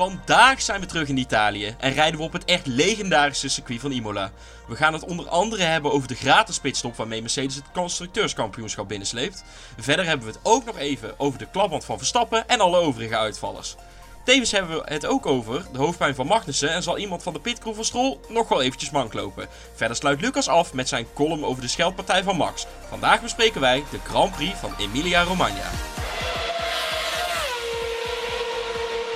Vandaag zijn we terug in Italië en rijden we op het echt legendarische circuit van Imola. We gaan het onder andere hebben over de gratis pitstop waarmee Mercedes het constructeurskampioenschap binnensleept. Verder hebben we het ook nog even over de klapband van Verstappen en alle overige uitvallers. Tevens hebben we het ook over de hoofdpijn van Magnussen en zal iemand van de pitcrew van Stroll nog wel eventjes mank lopen. Verder sluit Lucas af met zijn column over de scheldpartij van Max. Vandaag bespreken wij de Grand Prix van Emilia Romagna.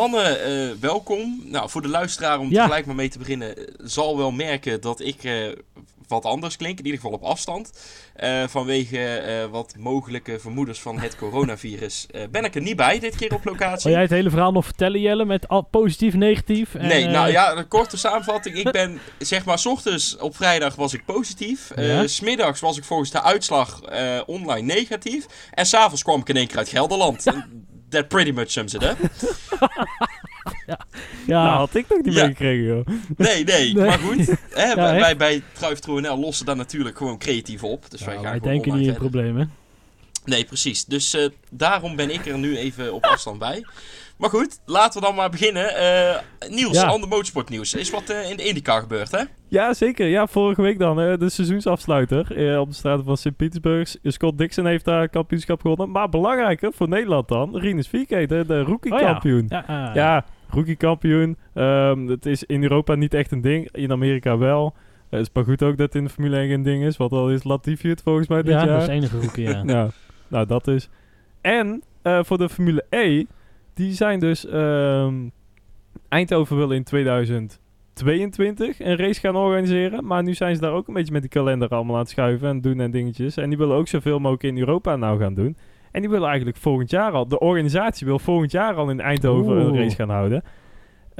Mannen, eh, welkom. Nou, voor de luisteraar, om Ja. gelijk maar mee te beginnen, eh, zal wel merken dat ik eh, wat anders klink. In ieder geval op afstand. Vanwege wat mogelijke vermoedens van het coronavirus ben ik er niet bij dit keer op locatie. Wil jij het hele verhaal nog vertellen, Jelle? Met al positief, negatief? En, Nee, nou ja, een korte samenvatting. Ik ben, zeg maar, s ochtends op vrijdag was ik positief. Ja. Smiddags was ik volgens de uitslag online negatief. En s'avonds kwam ik in één keer uit Gelderland. That pretty much sums it up. Ja, Nou, had ik nog niet Ja. meegekregen, joh. Nee, nee, Nee. maar goed. Hè, Ja, wij, bij Truif lossen daar natuurlijk gewoon creatief op. Dus wij gaan wij denken niet in verder. problemen. Nee, precies. Dus eh, daarom ben ik er nu even op afstand bij. Maar goed, laten we dan maar beginnen. Eh Niels, Ja. ander motorsportnieuws. Is wat eh, in de IndyCar gebeurd, hè? Ja, zeker. Ja, vorige week dan. eh, de seizoensafsluiter eh, op de straten van Sint-Petersburg. Scott Dixon heeft daar kampioenschap gewonnen. Maar belangrijker voor Nederland dan, Rinus Vieke, de, de rookie-kampioen. Ja, eh, Ja, rookie-kampioen. Ehm, het is in Europa niet echt een ding. In Amerika wel. Het is maar goed ook dat het in de Formule 1 geen ding is. Want al is Latifi het volgens mij dit ja, jaar. dat is de enige rookie, ja. Ja, nou dat is. En eh, voor de Formule E, die zijn dus ehm, Eindhoven wil in 2022 een race gaan organiseren. Maar nu zijn ze daar ook een beetje met die kalender allemaal aan het schuiven en doen en dingetjes. En die willen ook zoveel mogelijk in Europa nou gaan doen. En die willen eigenlijk volgend jaar al, de organisatie wil volgend jaar al in Eindhoven een race gaan houden.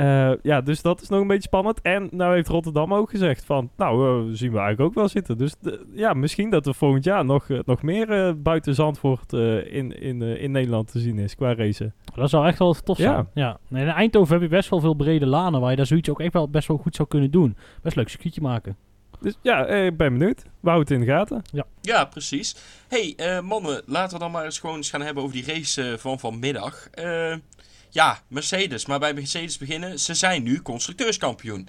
Eh, ja, dus dat is nog een beetje spannend. En nou heeft Rotterdam ook gezegd van, nou, eh, zien we eigenlijk ook wel zitten. Dus de- ja, misschien dat er volgend jaar nog, eh, nog meer eh, buiten Zandvoort eh, in, in, eh, in Nederland te zien is qua racen. Dat zou echt wel tof Ja. zijn. Ja. Nee, in Eindhoven heb je best wel veel brede lanen waar je daar zoiets ook echt wel best wel goed zou kunnen doen. Best leuk circuitje maken. Dus ja, eh, ik ben benieuwd. We houden het in de gaten. Ja, precies. hey, eh, mannen, laten we dan maar eens gewoon eens gaan hebben over die race van vanmiddag. Ja, Mercedes. Maar bij Mercedes beginnen. Ze zijn nu constructeurskampioen.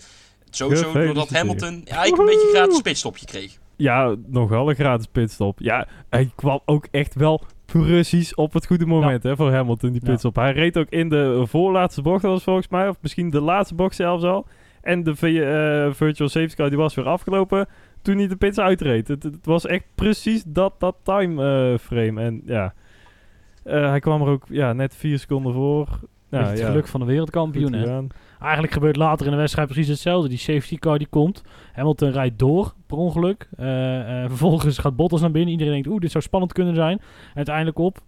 Sowieso doordat. Hamilton ja, eigenlijk een beetje een gratis pitstopje kreeg. Ja, nogal een gratis pitstop. Ja, hij kwam ook echt wel precies op het goede moment hè, voor Hamilton, die Ja. pitstop. Hij reed ook in de voorlaatste bocht, dat was volgens mij. Of misschien de laatste bocht zelfs al. En de V- eh, virtual safety car die was weer afgelopen toen hij de pits uitreed. Het, het was echt precies dat, dat time frame. En ja, eh, hij kwam er ook ja, net vier seconden voor. Nou, het ja, geluk van de wereldkampioen. Hè. Eigenlijk gebeurt later in de wedstrijd precies hetzelfde. Die safety car die komt. Hamilton rijdt door, per ongeluk. Eh, eh, vervolgens gaat Bottas naar binnen. Iedereen denkt, oeh, dit zou spannend kunnen zijn. Uiteindelijk op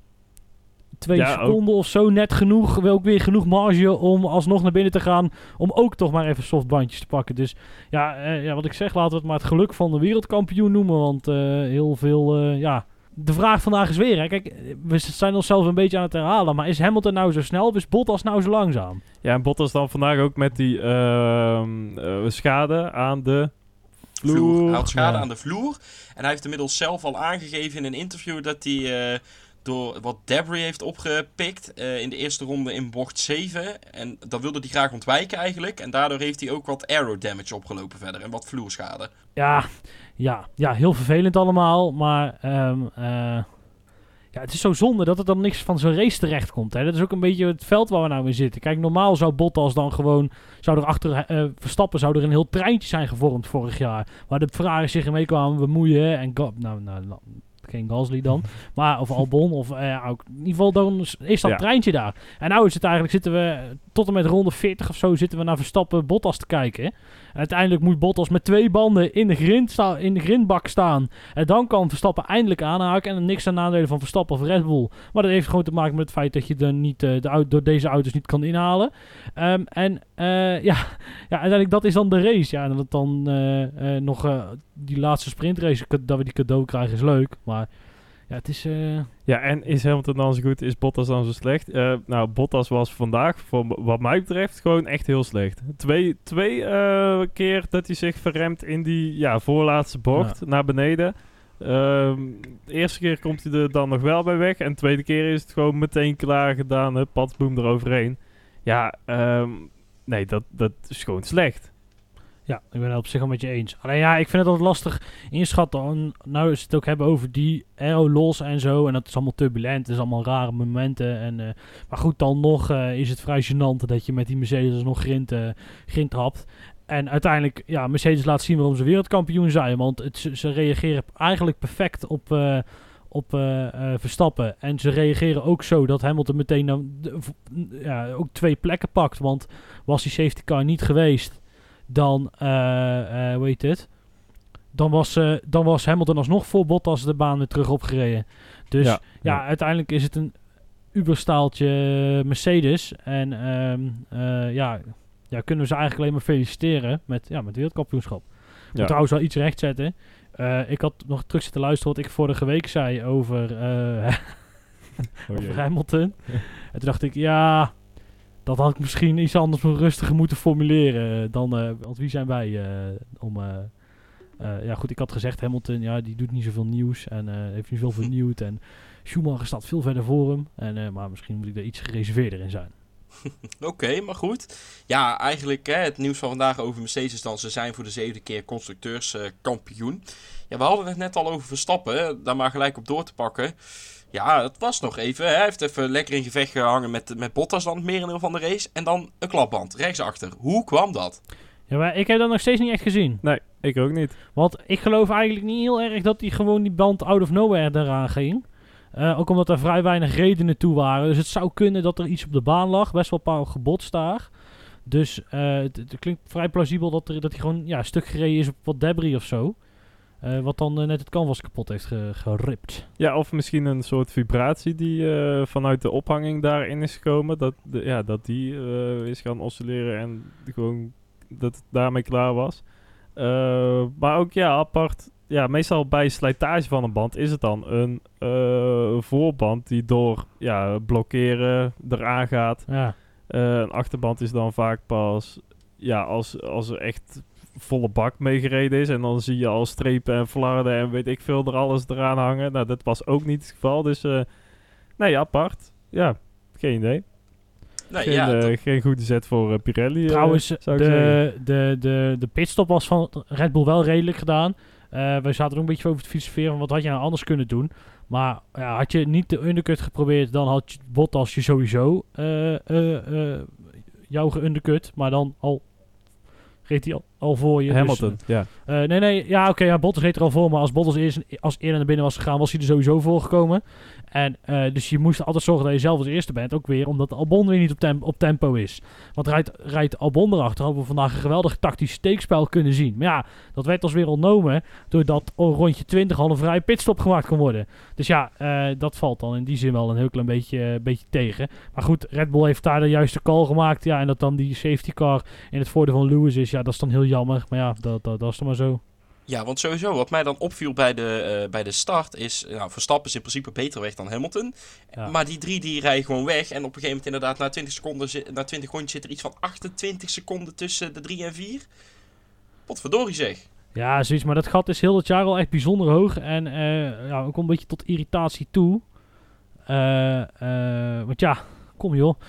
twee Ja, ook- seconden of zo net genoeg. Wel ook weer genoeg marge om alsnog naar binnen te gaan. Om ook toch maar even softbandjes te pakken. Dus ja, ja, wat ik zeg, laten we het maar het geluk van de wereldkampioen noemen. Want heel veel, ja... De vraag vandaag is weer, hè. kijk, we zijn onszelf een beetje aan het herhalen. Maar is Hamilton nou zo snel of is Bottas nou zo langzaam? Ja, en Bottas dan vandaag ook met die ehm, eh, schade aan de Vloer. vloer. Hij had schade Ja. aan de vloer. En hij heeft inmiddels zelf al aangegeven in een interview dat hij eh, door wat debris heeft opgepikt eh, in de eerste ronde in bocht 7. En dat wilde hij graag ontwijken eigenlijk. En daardoor heeft hij ook wat aero damage opgelopen verder en wat vloerschade. Ja, ja, ja, heel vervelend allemaal. Maar ehm, eh, ja, het is zo zonde dat er dan niks van zo'n race terecht komt. Hè. Dat is ook een beetje het veld waar we nou in zitten. Kijk, normaal zou Bottas dan gewoon... Zou er achter eh, Verstappen zou er een heel treintje zijn gevormd vorig jaar. Waar de Ferrari zich ermee kwamen bemoeien. En Ga- nou, nou, nou, geen Gasly dan. Maar, of Albon, of eh, ook, in ieder geval dan is dat Ja. treintje daar. En nou is het eigenlijk, zitten we tot en met ronde 40 of zo, zitten we naar Verstappen Bottas te kijken. En uiteindelijk moet Bottas met twee banden in de, grind sta, in de grindbak staan. En dan kan Verstappen eindelijk aanhaken. En dan niks aan nadelen van Verstappen of Red Bull. Maar dat heeft gewoon te maken met het feit dat je er niet, eh, de, door deze auto's niet kan inhalen. Ehm, en eh, ja, ja, uiteindelijk dat is dan de race. Ja, en dat het dan nog die laatste sprintrace, dat we die cadeau krijgen, is leuk. Maar ja, het is... eh, Ja, en is Hamilton dan zo goed? Is Bottas dan zo slecht? Eh, nou, Bottas was vandaag, voor, wat mij betreft, gewoon echt heel slecht. Twee, twee eh, keer dat hij zich verremt in die ja, voorlaatste bocht naar beneden. Ehm, de eerste keer komt hij er dan nog wel bij weg. En de tweede keer is het gewoon meteen klaar gedaan. Het padboom eroverheen. Ja, ehm, nee, dat, dat is gewoon slecht. Ja, ik ben het op zich wel met je eens. Alleen ja, ik vind het altijd lastig inschatten. Nou is het ook hebben over die aero los en zo. En dat is allemaal turbulent. Het is allemaal rare momenten. En, eh, maar goed, dan nog eh, is het vrij gênant dat je met die Mercedes nog grind, eh grind trapt. En uiteindelijk, ja, Mercedes laat zien waarom ze wereldkampioen zijn. Want het, ze, reageren eigenlijk perfect op, op Verstappen. En ze reageren ook zo dat Hamilton meteen dan, ja, ook twee plekken pakt. Want was die safety car niet geweest, dan, hoe heet het? Dan was, eh, dan was Hamilton alsnog voor Bottas de baan weer terug opgereden. Dus ja, ja. uiteindelijk is het een uberstaaltje Mercedes. En ehm, eh, ja, ja, kunnen we ze eigenlijk alleen maar feliciteren met, ja, met wereldkampioenschap. Ik moet trouwens wel iets rechtzetten. Eh, ik had nog terug zitten luisteren wat ik vorige week zei over, Oh over Hamilton. en toen dacht ik, ja, dat had ik misschien iets anders rustiger moeten formuleren dan, eh, want wie zijn wij eh, om... eh, eh, ja goed, ik had gezegd Hamilton, ja, die doet niet zoveel nieuws en eh, heeft niet veel vernieuwd. En Schumacher staat veel verder voor hem. En, eh, maar misschien moet ik daar iets gereserveerder in zijn. Oké, maar goed. Ja, eigenlijk hè, het nieuws van vandaag over Mercedes dan. Ze zijn voor de zevende keer constructeurskampioen. ja, we hadden het net al over Verstappen. Daar maar gelijk op door te pakken. Ja, het was nog even. hè, Hij heeft even lekker in gevecht gehangen met, met Bottas dan het merendeel van de race. En dan een klapband rechtsachter. Hoe kwam dat? Ja, maar ik heb dat nog steeds niet echt gezien. Nee, ik ook niet. Want ik geloof eigenlijk niet heel erg dat hij gewoon die band out of nowhere eraan ging. Eh, ook omdat er vrij weinig redenen toe waren. Dus het zou kunnen dat er iets op de baan lag. Best wel een paar gebotst daar. Dus eh, het, het klinkt vrij plausibel dat, er, dat hij gewoon ja, een stuk gereden is op wat debris of zo. Eh, wat dan eh, net het canvas kapot heeft ge- geript. Ja, of misschien een soort vibratie die eh, vanuit de ophanging daarin is gekomen. Dat, de, ja, dat die is gaan oscilleren en gewoon dat het daarmee klaar was. Maar ook ja, apart. Ja, meestal bij slijtage van een band is het dan een voorband die door ja, blokkeren eraan gaat. Ja, een achterband is dan vaak pas ja, als, als er echt volle bak meegereden is. En dan zie je al strepen en flarden en weet ik veel er alles eraan hangen. Nou, dat was ook niet het geval. Dus eh, nee, apart. Ja, geen idee. Nee, geen, ja, eh, dat- geen goede zet voor eh, Pirelli. Trouwens, zou ik zeggen. de, de, de, de pitstop was van Red Bull wel redelijk gedaan. Eh we zaten er een beetje over te filosoferen van wat had je nou anders kunnen doen. Maar ja, had je niet de undercut geprobeerd, dan had je Bottas je sowieso eh eh, eh, jou geundercut. Maar dan al reed hij al, al voor je. dus, Hamilton, ja. eh, nee, nee, ja, oké, ja, Bottas reed er al voor, maar als Bottas eerst, als eerder naar binnen was gegaan, was hij er sowieso voor gekomen. En eh, dus je moest altijd zorgen dat je zelf als eerste bent, ook weer omdat Albon weer niet op, op tempo is. Want rijdt, rijdt Albon erachter, hadden we vandaag een geweldig tactisch steekspel kunnen zien. Maar ja, dat werd ons weer ontnomen, doordat rondje 20 al een vrije pitstop gemaakt kon worden. Dus ja, eh, dat valt dan in die zin wel een heel klein beetje, eh, beetje tegen. Maar goed, Red Bull heeft daar de juiste call gemaakt, ja, en dat dan die safety car in het voordeel van Lewis is, ja, dat is dan heel jammer. Maar ja, dat, dat, dat is dan maar zo. Ja, want sowieso, wat mij dan opviel bij de, eh, bij de start is... Nou, Verstappen is in principe beter weg dan Hamilton. Ja. Maar die drie die rijden gewoon weg. En op een gegeven moment inderdaad, na 20, seconden, na 20 rondjes zit er iets van 28 seconden tussen de 3 en 4. Potverdorie zeg. Ja, zoiets. Maar dat gat is heel het jaar al echt bijzonder hoog. En eh, ja, ook een beetje tot irritatie toe. Eh, eh, want ja, kom joh.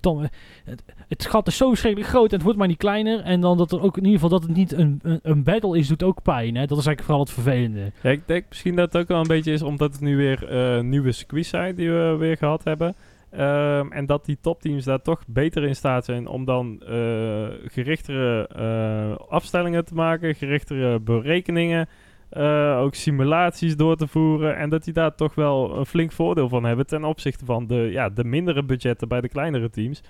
Dan, het, het gat is zo verschrikkelijk groot en het wordt maar niet kleiner. En dan dat er ook in ieder geval dat het niet een, een, battle is, doet ook pijn. Dat is eigenlijk vooral het vervelende. Ik denk misschien dat het ook wel een beetje is omdat het nu weer eh, nieuwe circuits zijn die we weer gehad hebben. Ehm, en dat die topteams daar toch beter in staat zijn om dan eh, gerichtere eh, afstellingen te maken, gerichtere berekeningen. Eh, ook simulaties door te voeren. En dat die daar toch wel een flink voordeel van hebben ten opzichte van de, ja, de mindere budgetten bij de kleinere teams.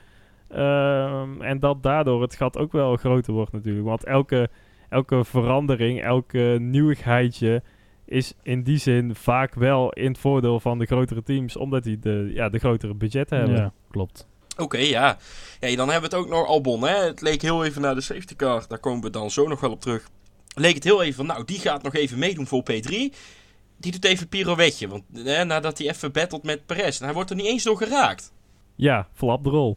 Ehm, en dat daardoor het gat ook wel groter wordt natuurlijk. Want elke, elke verandering, elke nieuwigheidje is in die zin vaak wel in het voordeel van de grotere teams. Omdat die de, ja, de grotere budgetten hebben. Ja, klopt. Oké, ja. ja. Dan hebben we het ook nog Albon. Hè? Het leek heel even naar de safety car. Daar komen we dan zo nog wel op terug. Leek het heel even van, nou, die gaat nog even meedoen voor P3. Die doet even een pirouetje. Want hè, nadat hij even battelt met Perez. En hij wordt er niet eens door geraakt. Ja, flap de rol.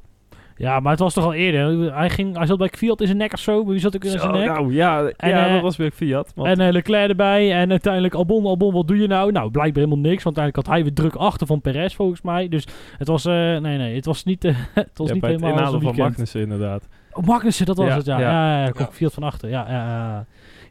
Ja, maar het was toch al eerder. Hij, ging, hij zat bij Fiat in zijn nek of zo. Wie zat ook in Zo, zijn nek? nou ja, En, ja eh, dat was weer Fiat. want- En eh, Leclerc erbij. En uiteindelijk Albon, Albon, wat doe je nou? Nou, blijkbaar helemaal niks. Want uiteindelijk had hij weer druk achter van Perez, volgens mij. Dus het was, eh, nee, nee, het was niet, het was ja, niet bij het helemaal inhalen van. Magnussen inderdaad. Oh, Magnussen, dat was Ja, het, ja. ja. Ja, ja, Ja. Fiat van achter. Ja,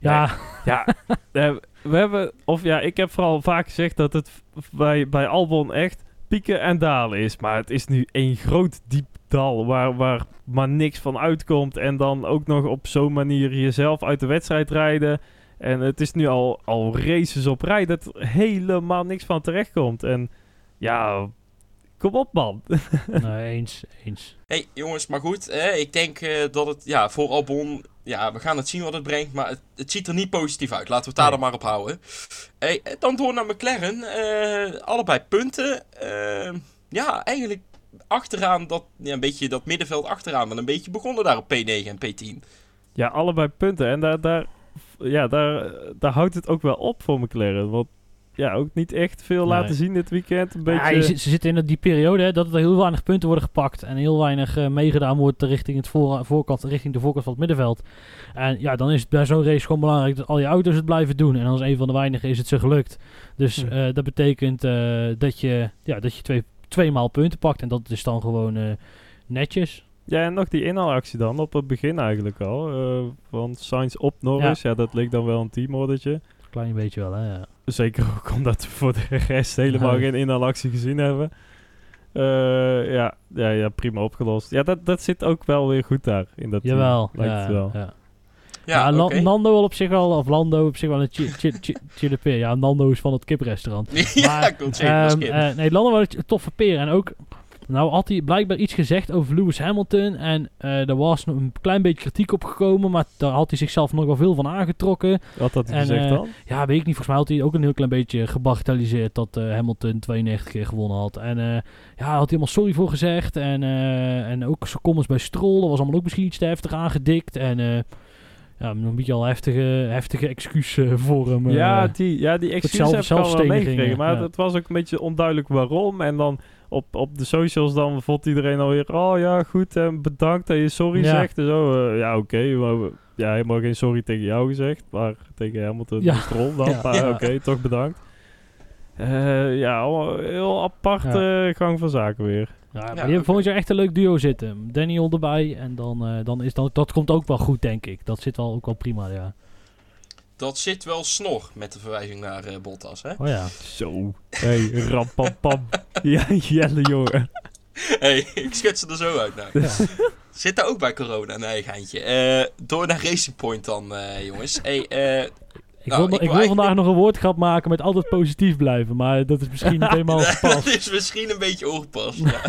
ja, ja. Eh, we hebben, of ja, ik heb vooral vaak gezegd dat het bij, bij Albon echt pieken en dalen is. Maar het is nu één groot diep dal waar, waar maar niks van uitkomt. En dan ook nog op zo'n manier jezelf uit de wedstrijd rijden. En het is nu al, al races op rij dat er helemaal niks van terecht komt. En ja, kom op man. nee, eens, eens. hey, jongens, maar goed. Hè, ik denk eh, dat het, ja, voor Albon... Ja, we gaan het zien wat het brengt. Maar het, het ziet er niet positief uit. Laten we het daar Nee. dan maar op houden. Hey, eh, dan door naar McLaren. Eh, allebei punten. Eh, ja, eigenlijk achteraan dat... Ja, een beetje dat middenveld achteraan. Maar een beetje begonnen daar op P9 en P10. Ja, allebei punten. En daar, daar, ja, daar, daar houdt het ook wel op voor McLaren. Want ja, ook niet echt veel Nee. laten zien dit weekend. Een Ja, beetje... je zit- ze zitten in die periode hè, dat er heel weinig punten worden gepakt. En heel weinig eh, meegedaan wordt richting, het voor, voorkant, richting de voorkant van het middenveld. En ja, dan is het bij zo'n race gewoon belangrijk dat al je auto's het blijven doen. En als een van de weinigen is het ze gelukt. Dus Hm. eh, dat betekent eh, dat je, ja, dat je twee, twee maal punten pakt. En dat is dan gewoon netjes. Ja, en nog die inhaalactie dan, op het begin eigenlijk al. van Sainz op Norris. Ja. dat leek dan wel een teamordertje. Klein beetje wel, hè. Ja. Zeker ook omdat we voor de rest helemaal geen inhaalactie gezien hebben. Eh, ja, ja, ja, prima opgelost. Ja, dat, dat zit ook wel weer goed daar in dat team, Jawel. lijkt ja, wel. Ja. Ja, La-. Nando wel op zich wel, of Lando op zich wel een chi- chi- chi- chille peer. Ja, Nando is van het kiprestaurant. ja, Maar, Ehm, is Kim. eh, nee, Lando was een toffe peer. En ook, nou had hij blijkbaar iets gezegd over Lewis Hamilton. En eh er was een klein beetje kritiek op gekomen. Maar daar had hij zichzelf nog wel veel van aangetrokken. Wat had hij En, gezegd eh, dan? Ja, weet ik niet. Volgens mij had hij ook een heel klein beetje gebagatelliseerd dat eh, Hamilton 92 keer gewonnen had. En ja, had hij helemaal sorry voor gezegd. En, en ook zijn comments bij Stroll, dat was allemaal ook misschien iets te heftig aangedikt. En ja, een beetje al heftige, heftige excuus eh, voor hem. eh. ja, die, ja, die excuses zelf- heb ik al wel zelfsteniging, meegekregen. Maar ja. het was ook een beetje onduidelijk waarom. En dan op, op de socials dan vond iedereen alweer... Oh ja, goed, en bedankt dat je sorry Ja. zegt. En zo, eh, ja, oké. maar we- ja, helemaal geen sorry tegen jou gezegd. Maar tegen Hamilton Ja. en Stroll dan. Maar oké, toch bedankt. Eh, ja, heel aparte gang van zaken weer. Ja, maar die oké. hebben volgend jaar echt een leuk duo zitten. Daniel erbij. En dan, eh, dan is dan, dat komt ook wel goed, denk ik. Dat zit wel ook wel prima, ja. Dat zit wel snor met de verwijzing naar eh, Bottas, hè? Oh ja. Zo. Hey, rampapam. ja, jelle jongen. hey, ik ze er zo uit nou. Zit daar ook bij corona? Nee, geintje. Eh, door naar Racing Point dan, eh, jongens. Hey, eh, Ik Nou, wil, ik ik wil vandaag nog een woordgrap maken met altijd positief blijven. Maar dat is misschien niet helemaal dat gepast. is misschien een beetje ongepast. Ja.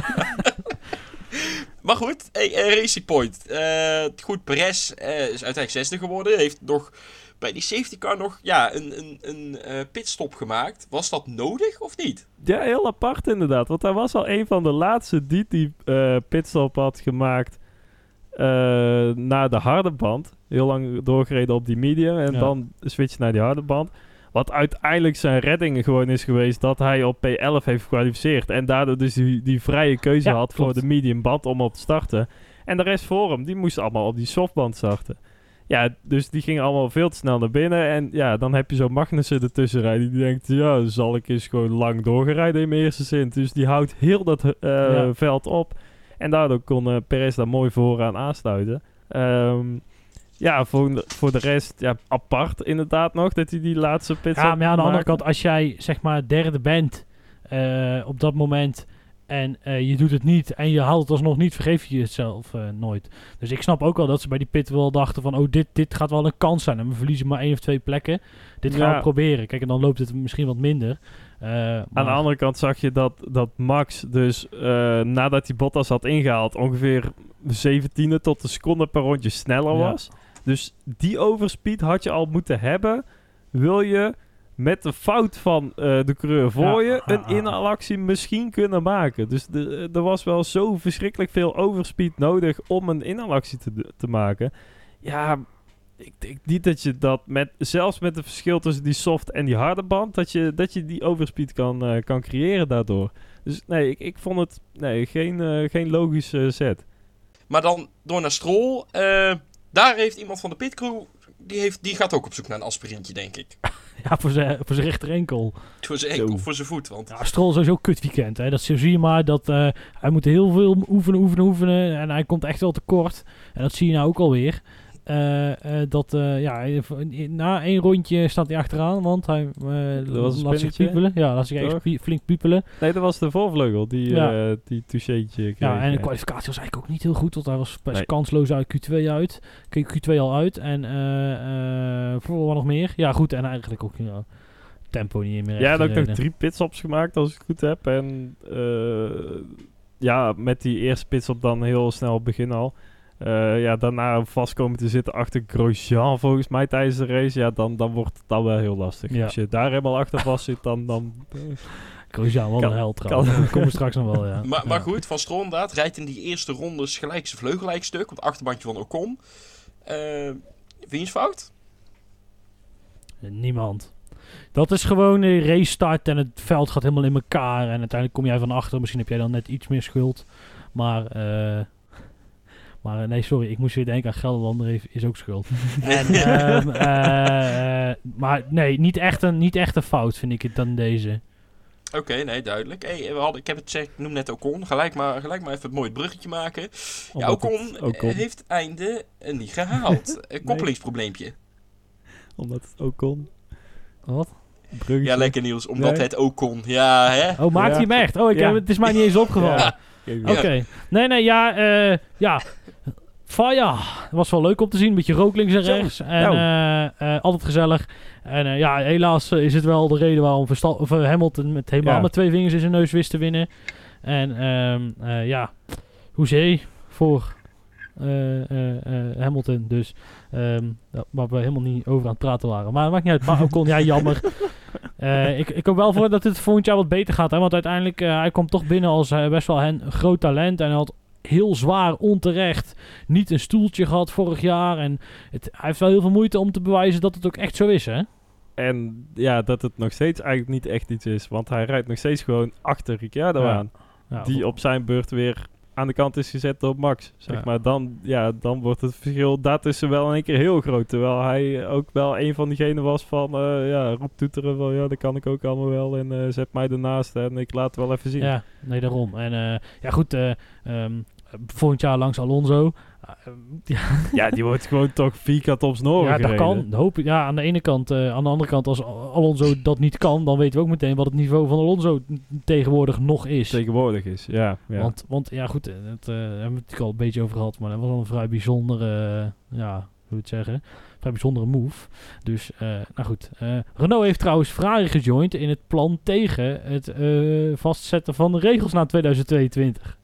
maar goed, hey, eh, Racing Point. Eh, goed, Perez eh, is uiteindelijk zesde geworden. Heeft nog bij die safety car nog ja, een, een, een eh, pitstop gemaakt. Was dat nodig of niet? Ja, heel apart inderdaad. Want hij was al een van de laatste die die eh, pitstop had gemaakt eh, naar de harde band. Heel lang doorgereden op die medium en Ja. dan switch naar die harde band. Wat uiteindelijk zijn redding gewoon is geweest dat hij op P11 heeft gekwalificeerd. En daardoor dus die, die vrije keuze Ja, had klopt. voor de medium band om op te starten. En de rest voor hem, die moesten allemaal op die softband starten. Ja, dus die gingen allemaal veel te snel naar binnen. En ja, dan heb je zo Magnussen ertussen rijden. Die denkt, ja, zal ik eens gewoon lang doorgerijden in mijn eerste zin. Dus die houdt heel dat eh, Ja. veld op. En daardoor kon eh, Perez daar mooi vooraan aansluiten. Ehm, ja, voor, de- voor de rest, ja, apart inderdaad nog dat hij die laatste pit Ja, maar ja, aan de andere kant, als jij zeg maar derde bent eh, op dat moment en eh, je doet het niet en je haalt het alsnog niet, vergeef je jezelf eh, nooit. Dus ik snap ook wel dat ze bij die pit wel dachten van, oh, dit, dit gaat wel een kans zijn. En we verliezen maar één of twee plekken. Dit gaan Ja. we proberen. Kijk, en dan loopt het misschien wat minder. Aan de andere kant zag je dat, dat Max dus nadat hij Bottas had ingehaald ongeveer 17e tot een seconde per rondje sneller Ja. Dus die overspeed had je al moeten hebben. Wil je met de fout van eh, de coureur voor Ja. je een inhaalactie misschien kunnen maken. Dus de, er was wel zo verschrikkelijk veel overspeed nodig om een inhaalactie te, te maken. Ja, ik denk niet dat je dat met, zelfs met het verschil tussen die soft en die harde band, dat je, dat je die overspeed kan, eh, kan creëren daardoor. Dus nee, ik, ik vond het nee, geen, eh, geen logische set. Maar dan door naar Stroll. Daar heeft iemand van de pitcrew. Die, heeft, die gaat ook op zoek naar een aspirintje, denk ik. Ja, voor zijn voor zijn rechter enkel. Voor zijn Zo. enkel, voor zijn voet. Want Ja, Stroll is sowieso kut weekend. Hè. Dat zie je maar. Dat, eh, hij moet heel veel oefenen, oefenen, oefenen. En hij komt echt wel tekort. En dat zie je nou ook alweer. Eh, eh, dat, eh, ja, na één rondje staat hij achteraan. Want hij laat zich piepelen. Ja, laat zich echt toch? pie- flink piepelen. Nee, dat was de voorvleugel die, Ja. die toucheetje kreeg. Ja, en de kwalificatie was eigenlijk ook niet heel goed. Want hij was best Nee. kansloos uit Q2 uit. Keek Q2 al uit. En eh eh voor wat nog meer. Ja, goed. En eigenlijk ook tempo niet meer Ja, en ook nog drie pitstops gemaakt, als ik het goed heb. En ja, met die eerste pitstop dan heel snel begin al. Eh, ja, daarna vast komen te zitten achter Grosjean volgens mij tijdens de race. Ja, dan, dan wordt het dan wel heel lastig. Ja. Als je daar helemaal achter vast zit, dan... dan Grosjean, wel Kan- een held trouwens. kan. We straks nog wel, ja. Maar, maar Ja. goed, Van Stroll inderdaad rijdt in die eerste rondes gelijk zijn vleugelijkstuk op het achterbandje van Ocon. Eh vind je het fout? Niemand. Dat is gewoon een race start en het veld gaat helemaal in elkaar. En uiteindelijk kom jij van achter. Misschien heb jij dan net iets meer schuld. Maar, eh, maar eh, nee, sorry. Ik moest weer denken aan Gelderlander heeft, is ook schuld. en, ehm, eh, eh, maar nee, niet echt, een, niet echt een fout vind ik het dan deze. Oké, nee, duidelijk. Hey, we hadden, ik heb het ik noem net Ocon. Gelijk maar, gelijk maar even het mooie bruggetje maken. Ja, omdat Ocon, het Ocon, heeft het einde niet gehaald. Een koppelingsprobleempje. omdat het ook kon. Wat? Bruggetje. Ja, lekker Niels. Omdat Nee. het ook kon. Ja, hè? Oh, maakt Ja. hij hem echt? Oh, ik Ja. heb, het is mij niet eens opgevallen. Oké. Nee, nee, ja, eh ja. Faya. Het was wel leuk om te zien. Een beetje rook links en rechts. En Nou. eh, eh, altijd gezellig. En eh, ja, helaas is het wel de reden waarom Versta- of, Hamilton met helemaal Ja. met twee vingers in zijn neus wist te winnen. En ehm eh, ja, hoezee voor eh, eh, eh, Hamilton. Dus ehm, dat- waar we helemaal niet over aan het praten waren. Maar dat maakt niet uit. Maar Ocon, ja, jammer. Eh, ik, ik hoop wel voor dat het volgend jaar wat beter gaat. Hè? Want uiteindelijk, eh, hij kwam toch binnen als eh, best wel een groot talent. En hij had heel zwaar onterecht niet een stoeltje gehad vorig jaar. En het, hij heeft wel heel veel moeite om te bewijzen dat het ook echt zo is, hè? En ja, dat het nog steeds eigenlijk niet echt iets is. Want hij rijdt nog steeds gewoon achter Ricciardo Ja. aan. Ja, die op zijn beurt weer aan de kant is gezet door Max. Zeg Ja. maar, dan, ja, dan wordt het verschil daartussen wel in één keer heel groot. Terwijl hij ook wel een van diegenen was van, eh ja, roep toeteren van, ja, dat kan ik ook allemaal wel. En eh, zet mij ernaast en ik laat het wel even zien. Ja, nee, daarom. En eh, ja, goed, eh, ehm, volgend jaar langs Alonso. Eh, ja, Ja, die wordt gewoon toch vierkant op zijn oren ja, dat kan. Hoop, ik. ja, aan de ene kant. eh, aan de andere kant, als Alonso dat niet kan, dan weten we ook meteen wat het niveau van Alonso tegenwoordig nog is. Tegenwoordig is, ja. ja. Want, want ja, goed, eh, dat eh, hebben we het natuurlijk al een beetje over gehad, maar dat was wel een vrij bijzondere, eh, ja, hoe moet het zeggen, vrij bijzondere move. Dus, eh, nou goed. eh, Renault heeft trouwens Ferrari gejoind in het plan tegen het eh, vastzetten van de regels na 2022.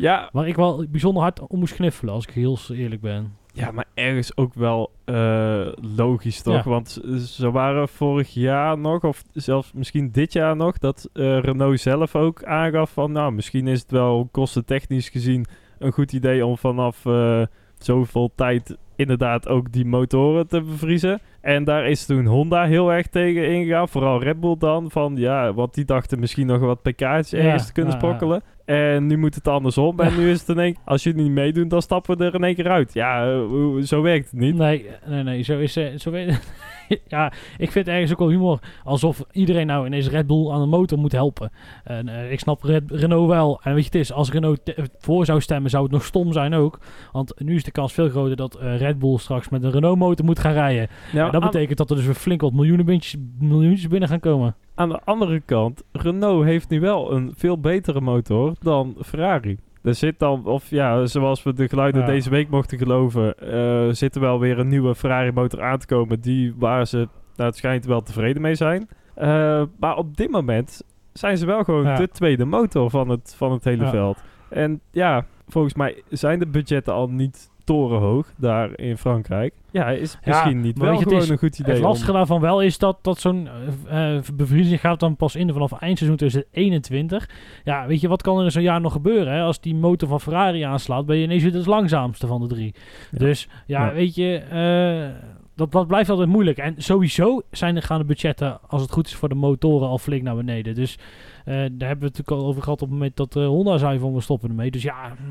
Ja, Waar ik wel bijzonder hard om moest kniffelen, als ik heel eerlijk ben. Ja, maar ergens ook wel eh, logisch, toch? Ja. Want ze waren vorig jaar nog, of zelfs misschien dit jaar nog, dat eh, Renault zelf ook aangaf van, nou, misschien is het wel kostentechnisch gezien een goed idee om vanaf eh, zoveel tijd inderdaad ook die motoren te bevriezen. En daar is toen Honda heel erg tegen ingegaan, vooral Red Bull dan, van ja, want die dachten misschien nog wat pk's ergens Ja, te kunnen ja, ja. sprokkelen. En nu moet het andersom. En nu is het in één als je niet meedoet, dan stappen we er in één keer uit. Ja, eh, zo werkt het niet. Nee, nee, nee, zo is eh, zo weet- Ja, ik vind het ergens ook wel humor. Alsof iedereen nou ineens Red Bull aan de motor moet helpen. En eh, ik snap Red- Renault wel. En weet je, het is, als Renault voor zou stemmen, zou het nog stom zijn ook. Want nu is de kans veel groter dat eh, Red Bull straks met een Renault motor moet gaan rijden. Ja, en dat aan, betekent dat er dus weer flink wat miljoenen miljoentjes binnen gaan komen. aan de andere kant, Renault heeft nu wel een veel betere motor dan Ferrari. Er zit dan, of ja, zoals we de geluiden Ja. deze week mochten geloven, eh, zit er wel weer een nieuwe Ferrari motor aan te komen die waar ze, naar het schijnt, wel tevreden mee zijn. Eh, maar op dit moment zijn ze wel gewoon Ja. de tweede motor van het, van het hele Ja. veld. En ja, volgens mij zijn de budgetten al niet torenhoog daar in Frankrijk. Ja, is Ja, misschien niet wel gewoon is- een goed idee Het om- lastige daarvan wel is dat, dat zo'n eh, eh, bevriezing gaat dan pas in vanaf eindseizoen 2021. Ja, weet je, wat kan er in zo'n jaar nog gebeuren? Hè? Als die motor van Ferrari aanslaat, ben je ineens weer het langzaamste van de drie. Ja. Dus ja, Ja. weet je, eh, dat, dat blijft altijd moeilijk. En sowieso zijn er, gaan de budgetten, als het goed is voor de motoren, al flink naar beneden. Dus daar hebben we het natuurlijk al over gehad op het moment dat eh, Honda zei van we stoppen ermee. Dus ja, hm,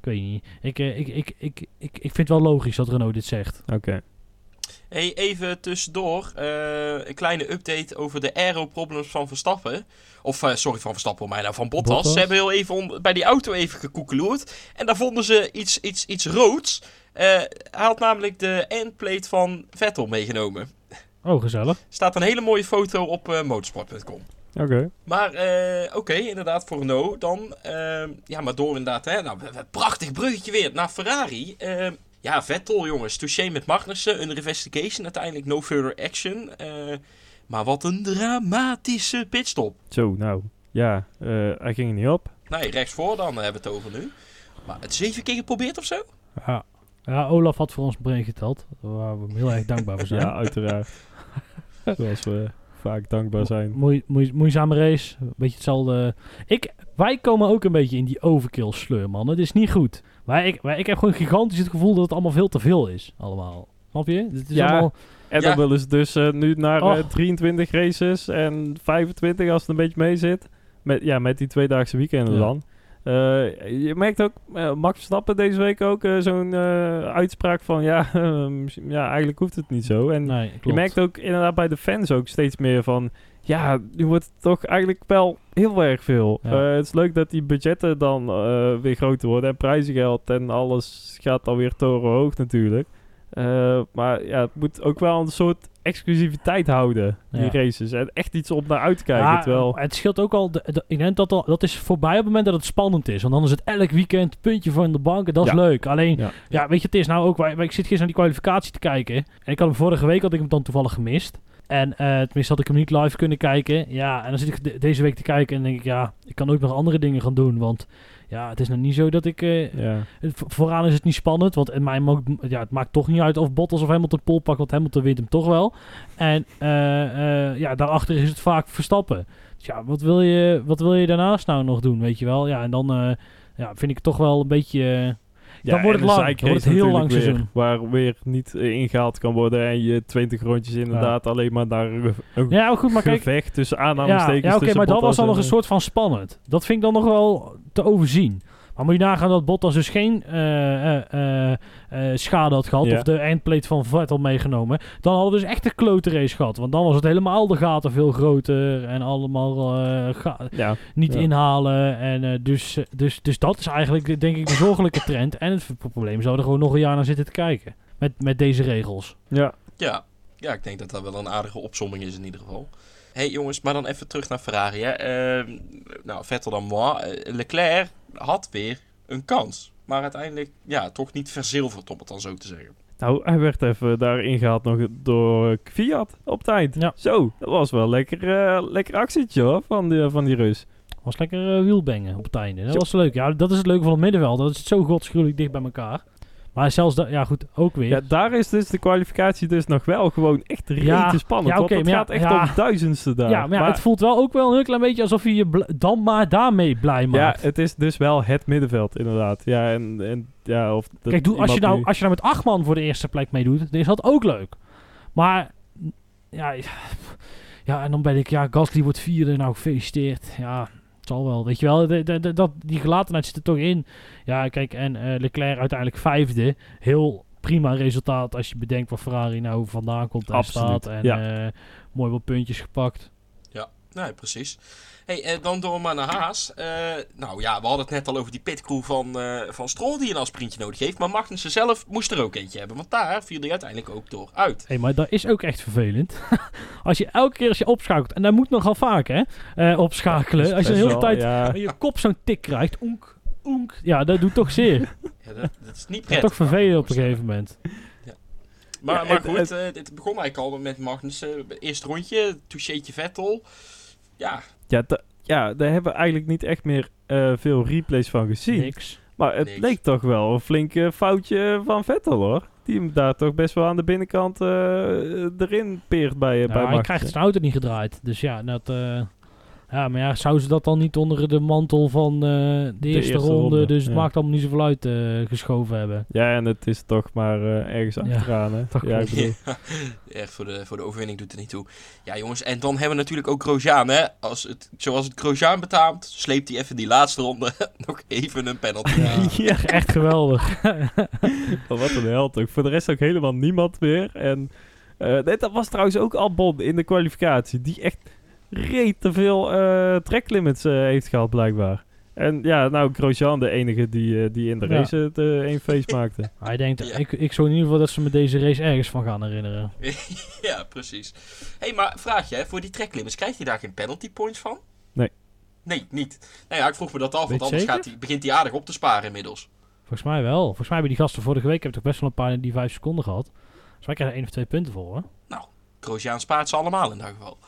ik weet niet. Ik, eh, ik, ik, ik, ik, ik vind het wel logisch dat Renault dit zegt. Oké. Hey, even tussendoor. eh, een kleine update over de aero-problems van Verstappen. Of, eh, sorry, van Verstappen, maar nou van Bottas. Bottas. Ze hebben heel even bij die auto even gekoekeloerd. En daar vonden ze iets, iets, iets roods. Eh, hij had namelijk de endplate van Vettel meegenomen. Oh, gezellig. Staat een hele mooie foto op eh, motorsport.com. Oké. Maar eh, oké, inderdaad voor Renault dan. eh, ja, maar door inderdaad, hè, nou, prachtig bruggetje weer naar Ferrari. Eh, ja, Vettel jongens, touché met Magnussen, een investigation, uiteindelijk no further action. Eh, maar wat een dramatische pitstop. Zo, nou. Ja, eh, hij ging er niet op. Nee, rechtsvoor dan hebben we het over nu. Maar het zeven keer geprobeerd of zo? Ja. ja, Olaf had voor ons brein geteld. Waar we hem heel erg dankbaar voor zijn. Ja, uiteraard. Zoals we vaak dankbaar zijn. Moei, moei, moeizame race. Een beetje hetzelfde. Ik, wij komen ook een beetje in die overkill sleur, man. Het is niet goed. Wij, ik, ik heb gewoon gigantisch het gevoel dat het allemaal veel te veel is. Allemaal. Snap je? Het is Ja. allemaal... En Ja. dan willen ze dus eh, nu naar eh, Och. 23 races en 25 als het een beetje mee zit. Met, ja, met die tweedaagse weekenden Ja. dan. Eh, je merkt ook, eh, Max Verstappen deze week ook eh, zo'n uitspraak van... Ja, misschien- ja, eigenlijk hoeft het niet zo. En Nee, je merkt ook inderdaad bij de fans ook steeds meer van... Ja, nu wordt het toch eigenlijk wel heel erg veel. Ja. Het is leuk dat die budgetten dan weer groter worden. En prijzengeld en alles gaat alweer torenhoog natuurlijk. Eh, maar ja, het moet ook wel een soort exclusiviteit houden, die Ja. races. En echt iets om naar uit te kijken. Ja, terwijl, Het scheelt ook al. De, de- ik denk dat al, dat is voorbij op het moment dat het spannend is. Want dan is het elk weekend puntje van de bank. En dat is Ja. leuk. Alleen, Ja. weet je, het is nou ook. wij- Ik zit gisteren naar die kwalificatie te kijken. En ik had hem vorige week had ik hem dan toevallig gemist. En eh tenminste had ik hem niet live kunnen kijken. Ja, en dan zit ik de- deze week te kijken en denk ik, ja, ik kan ook nog andere dingen gaan doen. Want ja, het is nog niet zo dat ik. eh, ja. vooraan is het niet spannend, want in mij mo- ja, het maakt toch niet uit of Bottas of Hamilton pol pakt, want Hamilton wint hem toch wel. En eh, ja, daarachter is het vaak Verstappen. Dus ja, wat wil je, wat wil je daarnaast nou nog doen, weet je wel? Ja, en dan ja, vind ik het toch wel een beetje... Ja, dan wordt het lang. Dan wordt het heel lang natuurlijk weer, seizoen. Waar weer niet eh, ingehaald kan worden. En je 20 rondjes inderdaad alleen maar naar een, Ja, goed, maar kijk... gevecht tussen Ja, aanhalingstekens. ja oké, tussen maar dat was dan nog en, een soort van spannend. Dat vind ik dan nog wel te overzien. Maar moet je nagaan dat Bottas dus geen eh, eh, eh, schade had gehad. Ja. Of de eindplate van Vettel meegenomen. Dan hadden we dus echt een klote race gehad. Want dan was het helemaal de gaten veel groter. En allemaal eh, Ja, niet Ja. inhalen. En eh, dus, dus, dus dat is eigenlijk denk ik de zorgelijke trend. En het probleem is dat we er gewoon nog een jaar naar zitten te kijken. Met, met deze regels. ja. Ja. ja, ik denk dat dat wel een aardige opsomming is in ieder geval. hey, jongens, maar dan even terug naar Ferrari. Hè. Ehm, nou, Vettel dan moi. Leclerc had weer een kans. Maar uiteindelijk, ja, toch niet verzilverd, om het dan zo te zeggen. Nou, hij werd even daar ingehaald nog door Fiat op tijd. Ja. Zo, dat was wel lekker, eh, lekker actietje hoor, van die, van die Rus. Was lekker eh, wielbangen op het einde. Dat was leuk. Ja, dat is het leuke van het middenveld. Dat is zo godsgruwelijk dicht bij elkaar. Maar zelfs dat, ja goed, ook weer. Ja, daar is dus de kwalificatie dus nog wel gewoon echt Ja, spannend. ja, want het gaat ja, echt ja. om duizendste daar. Ja, maar, ja, het voelt wel ook wel een heel klein beetje alsof je je dan maar daarmee blij ja, maakt. het is dus wel het middenveld inderdaad. Ja, en, en ja, of Kijk, doe, als, je nou, nu- als je nou met acht man voor de eerste plek meedoet, dan is dat ook leuk. Maar, ja, ja en dan ben ik, ja, Gasly wordt vierde, nou gefeliciteerd. Ja, zal wel, weet je wel. De, de, de- dat, die gelatenheid zit er toch in. Ja, kijk, en eh, Leclerc uiteindelijk vijfde. Heel prima resultaat als je bedenkt waar Ferrari nou vandaan komt en Absoluut, staat. En ja. eh, mooi wat puntjes gepakt. Nee, precies. Hey, eh, dan door maar naar Haas. Eh, nou ja, we hadden het net al over die pitcrew van, eh van Stroll die een afsprintje nodig heeft. Maar Magnussen zelf moest er ook eentje hebben. Want daar viel hij uiteindelijk ook door uit. Hé, maar dat is ook echt vervelend. als je elke keer als je opschakelt, en dat moet nogal vaak hè, eh, opschakelen. Als je de hele wel, tijd Ja, met je kop zo'n tik krijgt, oenk, oenk. Ja, dat doet toch zeer. Ja, dat, dat is niet Dat is prettig. toch vervelend op een gegeven moment. Maar, Ja, maar het- goed, eh, dit begon eigenlijk al met Magnussen. Eerste rondje, toucheetje Vettel. Ja, ja, ja, daar hebben we eigenlijk niet echt meer eh, veel replays van gezien. Niks. Maar het Niks. leek toch wel een flink eh, foutje van Vettel hoor. Die hem daar toch best wel aan de binnenkant eh, erin peert bij, bij Ja, hij Magnussen. krijgt zijn auto niet gedraaid. Dus ja, dat, eh, ja, maar ja, zou ze dat dan niet onder de mantel van eh, de, eerste, eerste ronde, ronde, dus het maakt allemaal niet zoveel uit, eh, geschoven hebben. Ja, en het is toch maar eh, ergens Ja, achteraan hè. toch Ja, ik wel. bedoel, echt voor de, voor de overwinning doet het niet toe. Ja jongens, en dan hebben we natuurlijk ook Grosjean. Hè? Als het, zoals het Grosjean betaamt, sleept hij even die laatste ronde nog even een penalty. Ja, Ja. echt geweldig. Oh, wat een held ook. Voor de rest ook helemaal niemand meer. En eh, nee, dat was trouwens ook Albon in de kwalificatie. Die echt reet te veel eh tracklimits eh, heeft gehad blijkbaar. En ja, nou Grosjean de enige die, eh, die in de Ja. race het eh, één face maakte. Hij denkt, Ja. ik, ik zou in ieder geval dat ze me deze race ergens van gaan herinneren. ja, precies. Hé, hey, maar vraag je, hè, voor die tracklimits, krijgt hij daar geen penalty points van? Nee. Nee, niet. Nou ja, ik vroeg me dat af, Weet want anders gaat hij, begint hij aardig op te sparen inmiddels. Volgens mij wel. Volgens mij hebben die gasten vorige week heb ik toch best wel een paar in die vijf seconden gehad. Dus wij krijgen één of twee punten voor hoor. Grosjean spaart ze allemaal in dat geval.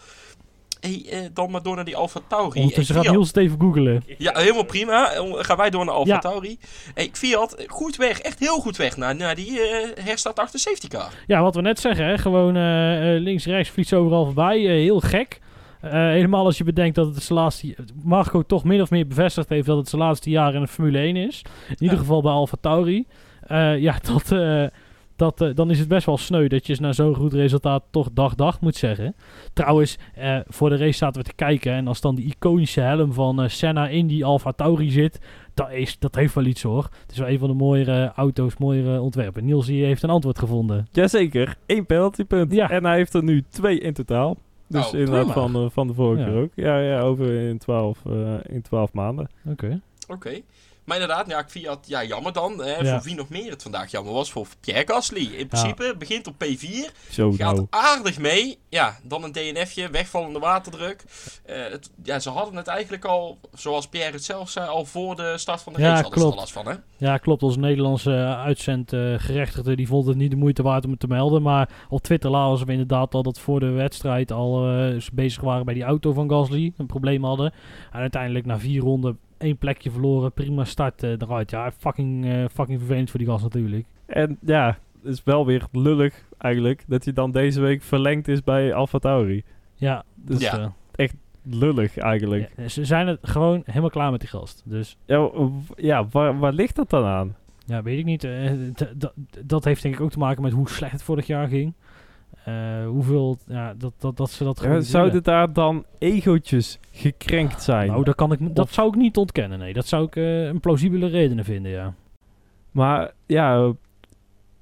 Hey, eh, dan maar door naar die Alfa Tauri. Ondertussen Hey, gaat. Niels het even googelen. Ja, helemaal prima. Gaan wij door naar Alfa Ja. Tauri. Hey, Fiat, goed weg. Echt heel goed weg naar, naar die eh herstart achter safety car. Ja, wat we net zeggen, hè? gewoon eh, links, rechts, vliegt overal voorbij. Heel gek. Helemaal als je bedenkt dat het zijn laatste... Marco toch min of meer bevestigd heeft dat het zijn laatste jaar in de Formule 1 is. In ieder geval bij Alfa Tauri. Ja, dat, dat, eh, dan is het best wel sneu dat je na zo'n goed resultaat toch dag-dag moet zeggen. Trouwens, eh, voor de race zaten we te kijken. En als dan die iconische helm van eh, Senna in die Alfa Tauri zit... Dat, is, dat heeft wel iets hoor. Het is wel een van de mooiere auto's, mooiere ontwerpen. Niels die heeft een antwoord gevonden. Jazeker, één penaltypunt. Ja. En hij heeft er nu twee in totaal. Dus Oh, inderdaad van, van de vorige Ja. keer ook. Ja, ja over in twaalf, eh, in twaalf maanden. Oké. Oké. Maar inderdaad, ja, Fiat, ja, jammer dan. Hè, Ja. Voor wie nog meer het vandaag jammer was, voor Pierre Gasly. In principe begint op P4. Zo Gaat nou. aardig mee. Ja, dan een DNFje, wegvallende waterdruk. Eh, het, ja, ze hadden het eigenlijk al, zoals Pierre het zelf zei, al voor de start van de Ja, race hadden ze er klopt. last van, hè? Ja, klopt. Onze Nederlandse uh, uitzendgerechtigde die vond het niet de moeite waard om het te melden. Maar op Twitter lazen we inderdaad al dat voor de wedstrijd al eh, bezig waren bij die auto van Gasly. Een probleem hadden. En uiteindelijk na vier ronden één plekje verloren. Prima start eh, eruit. Ja, fucking, eh, fucking vervelend voor die gast natuurlijk. En ja, het is wel weer lullig eigenlijk dat hij dan deze week verlengd is bij Alfa Tauri. Ja, Dus Ja. eh, lullig eigenlijk. ja, ze zijn het gewoon helemaal klaar met die gast. Dus Ja, waar, waar ligt dat dan aan? ja, weet ik niet. Eh, dat heeft denk ik ook te maken met hoe slecht het vorig jaar ging. Eh, hoeveel, ja, dat, dat, dat ze dat Ja, zouden daar dan egootjes gekrenkt zijn? Nou, dat, kan ik, dat Of- zou ik niet ontkennen. Nee, dat zou ik eh, een plausibele redenen vinden, ja. Maar ja,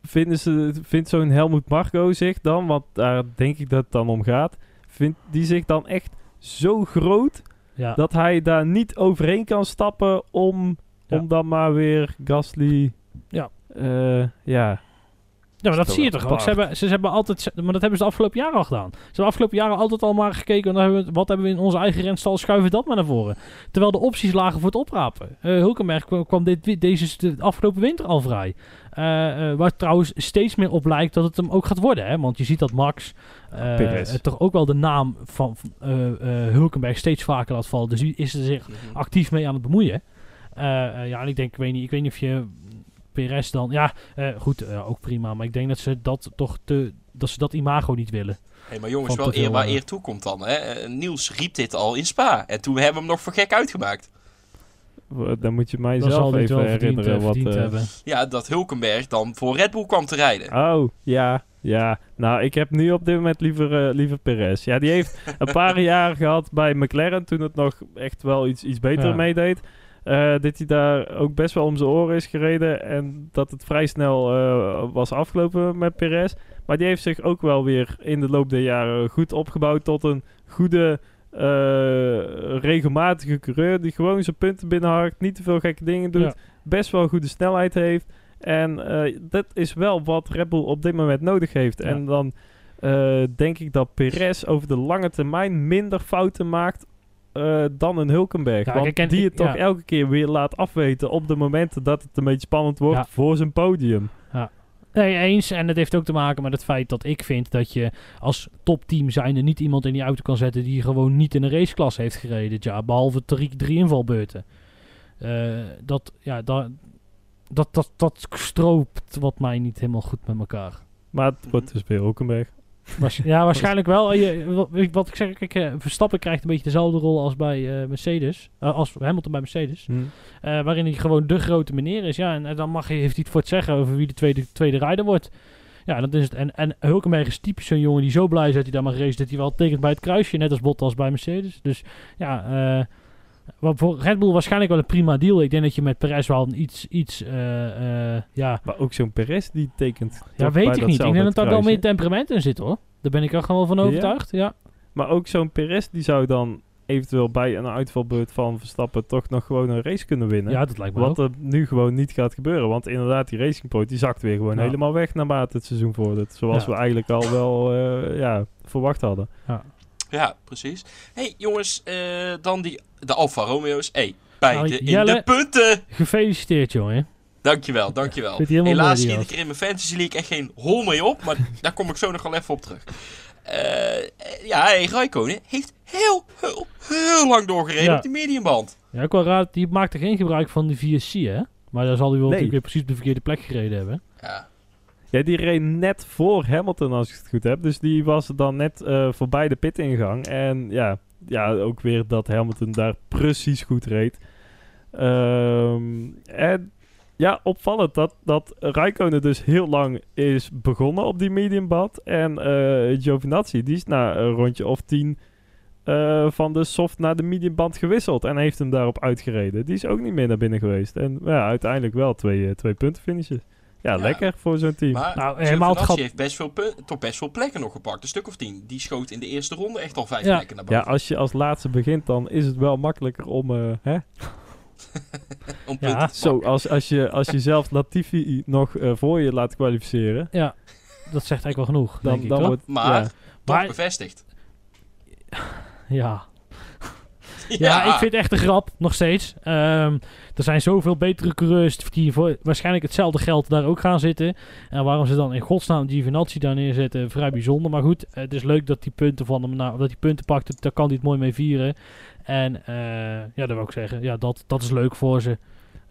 vinden ze, vindt zo'n Helmoet Marco zich dan, want daar denk ik dat het dan om gaat, vindt die zich dan echt zo groot Ja, dat hij daar niet overheen kan stappen om, Ja. om dan maar weer Gasly... Ja. eh, ja. Ja maar dat zie je toch ook. Ze hebben, ze hebben altijd, maar dat hebben ze de afgelopen jaren al gedaan. Ze hebben de afgelopen jaren altijd al maar gekeken, dan hebben we, wat hebben we in onze eigen renstal, schuiven dat maar naar voren. Terwijl de opties lagen voor het oprapen. Eh Hulkenberg kwam, kwam dit, deze de afgelopen winter al vrij. Eh, eh, waar trouwens steeds meer op lijkt dat het hem ook gaat worden. Hè? Want je ziet dat Max toch ook wel de naam van Hulkenberg steeds vaker laat vallen. Dus die is er zich Mhm. actief mee aan het bemoeien. Ja, en ik denk, ik weet niet, ik weet niet of je PRS dan, ja, eh, goed, eh, ook prima, maar ik denk dat ze dat toch te, dat ze dat imago niet willen. Hey, maar jongens, wel eer waar eh, eer toe komt dan. Hè? Niels riep dit al in Spa. En toen hebben we hem nog voor gek uitgemaakt. Dan moet je mij zelf even verdiend, herinneren. wat, verdiend eh, hebben. Ja, dat Hulkenberg dan voor Red Bull kwam te rijden. Oh, ja, ja. Nou, ik heb nu op dit moment liever, liever Perez. Ja, die heeft een paar jaar gehad bij McLaren toen het nog echt wel iets, iets beter Ja. meedeed. Eh, dat hij daar ook best wel om zijn oren is gereden en dat het vrij snel eh, was afgelopen met Perez. Maar die heeft zich ook wel weer in de loop der jaren goed opgebouwd tot een goede eh, regelmatige coureur die gewoon zijn punten binnenharkt, niet te veel gekke dingen doet, Ja. best wel goede snelheid heeft. En dat is wel wat Red Bull op dit moment nodig heeft. Ja. En dan denk ik dat Perez over de lange termijn minder fouten maakt eh, dan een Hulkenberg. Ja, want die ik- het toch ja. elke keer weer laat afweten op de momenten dat het een beetje spannend wordt Ja. voor zijn podium. Nee, eens. En dat heeft ook te maken met het feit dat ik vind dat je als topteam zijnde niet iemand in die auto kan zetten die gewoon niet in een raceklas heeft gereden dit jaar. Behalve drie, drie invalbeurten. Eh, dat, ja, dat, dat, dat, dat stroopt wat mij niet helemaal goed met elkaar. Maar het wordt dus weer Hulkenberg. Ja, waarschijnlijk wel. Je, wat, ik zeg, kijk, eh, Verstappen krijgt een beetje dezelfde rol als bij eh, Mercedes. Eh, als Hamilton bij Mercedes. Hm. Eh, waarin hij gewoon de grote meneer is. Ja, en, en dan mag hij, heeft hij het voor het zeggen over wie de tweede, tweede rijder wordt. Ja, dat is het. En, en Hulkenberg is typisch zo'n jongen die zo blij is dat hij daar mag racen, dat hij wel tekent bij het kruisje, net als Bottas bij Mercedes. Dus ja, eh, wat voor Red Bull waarschijnlijk wel een prima deal. Ik denk dat je met Perez wel een iets, iets eh, eh, ja, Maar ook zo'n Perez die tekent. ja, weet ik niet. Ik denk dat daar wel meer temperament in zit hoor. Daar ben ik er gewoon van overtuigd. Ja. Maar ook zo'n Perez die zou dan eventueel bij een uitvalbeurt van Verstappen toch nog gewoon een race kunnen winnen. Ja, dat lijkt me Wat ook. er nu gewoon niet gaat gebeuren. Want inderdaad, die Racing Point die zakt weer gewoon Ja. helemaal weg naarmate het seizoen vordert. Zoals Ja. we eigenlijk al wel eh, ja, verwacht hadden. Ja, precies. hey, jongens, eh, dan die, de Alfa Romeo's. hey, beide Nou, in Jelle- de punten. Gefeliciteerd jongen. Dankjewel, dankjewel. Helaas schiet ik er in mijn Fantasy League echt geen hol mee op, maar daar kom ik zo nog wel even op terug. Eh, eh, ja, hey, Raikkonen heeft heel, heel, heel lang doorgereden Ja. op die mediumband. Ja, ik wel raar, die maakte geen gebruik van de VSC hè. Maar daar zal hij wel Nee. natuurlijk weer precies op de verkeerde plek gereden hebben. Ja, Ja, die reed net voor Hamilton als ik het goed heb. Dus die was dan net eh, voorbij de pitingang. En ja, ja, ook weer dat Hamilton daar precies goed reed. Ehm, en ja, opvallend dat, dat Raikkonen dus heel lang is begonnen op die mediumbad. En eh Giovinazzi, die is na een rondje of tien eh, van de soft naar de mediumband gewisseld. En heeft hem daarop uitgereden. Die is ook niet meer naar binnen geweest. En ja, uiteindelijk wel twee, twee punten finishes. Ja, Ja. lekker voor zo'n team. maar Nou, helemaal het gat- heeft best veel, toch best veel plekken nog gepakt. Een stuk of tien. Die schoot in de eerste ronde echt al vijf Ja. plekken naar Ja, boven. als je als laatste begint, dan is het wel makkelijker om... eh, hè? om Ja. Zo, als, als, je, als je zelf Latifi nog eh, voor je laat kwalificeren, Ja, dat zegt eigenlijk wel genoeg, dan, denk ik, dan toch? wordt... Maar- ja. Toch Maar- bevestigd. Ja. Ja, ik vind het echt een grap, nog steeds. Ehm, er zijn zoveel betere coureurs die voor waarschijnlijk hetzelfde geld daar ook gaan zitten. En waarom ze dan in godsnaam Giovinazzi daar neerzetten, vrij bijzonder. Maar goed, het is leuk dat hij punten van hem, nou, dat hij punten pakt, daar kan hij het mooi mee vieren. En eh, ja, dat wil ik zeggen, ja, dat, dat is leuk voor ze.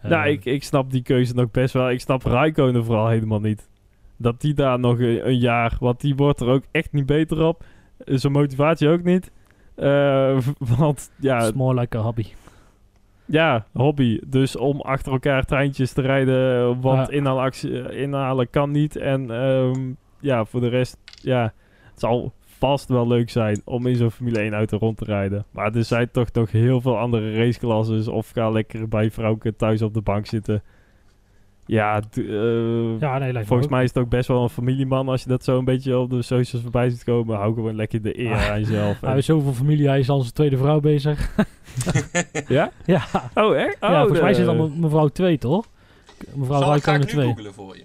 Nou, Ehm, ik, ik snap die keuze nog best wel. Ik snap Raikkonen vooral helemaal niet. Dat die daar nog een, een jaar... Want die wordt er ook echt niet beter op. Eh, Zijn motivatie ook niet. V- want ja, It's more like a hobby. Ja, hobby. Dus om achter elkaar treintjes te rijden, want Ja. inhaalactie, eh, inhalen kan niet. En ehm, ja, voor de rest, ja, het zal vast wel leuk zijn om in zo'n Formule 1 auto rond te rijden. Maar er zijn toch nog heel veel andere raceklasses. Of ga lekker bij vrouwke thuis op de bank zitten. Ja, eh, Ja, nee, volgens ook. mij is het ook best wel een familieman als je dat zo een beetje op de socials voorbij ziet komen. Hou gewoon lekker de eer Ah, aan jezelf. Hij heeft zoveel familie, hij is al zijn tweede vrouw bezig. Ja? ja, Oh, echt? Oh, ja volgens mij de- zit al me- mevrouw 2, toch? Mevrouw ga Raikkonen ik nu 2. googelen voor je.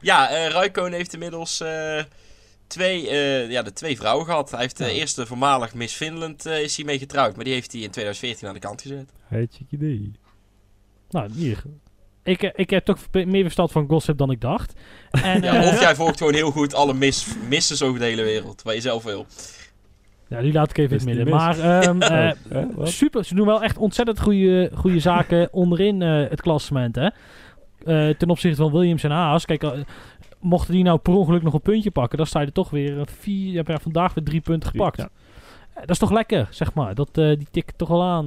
Ja, eh Raikkonen heeft inmiddels eh, twee, eh, ja, de twee vrouwen gehad. Hij heeft de Ja. eerste voormalig Miss Finland is hij mee getrouwd. Maar die heeft hij in 2014 aan de kant gezet. Hey, chickie Nou, hier. Ik, eh, ik heb toch meer verstand van gossip dan ik dacht. En, Ja, eh, of jij volgt gewoon heel goed alle miss, misses over de hele wereld. Waar je zelf wil. ja, die laat ik even in het midden. Maar ehm, eh, Oh, super, ze doen wel echt ontzettend goede, goede zaken onderin eh, het klassement. Hè? Eh, ten opzichte van Williams en Haas. Kijk, eh, mochten die nou per ongeluk nog een puntje pakken, dan sta je er toch weer eh, vier, je hebt ja, vandaag weer drie punten Drie, gepakt. ja. Eh, dat is toch lekker, zeg maar. Dat, eh, die tikt toch wel aan.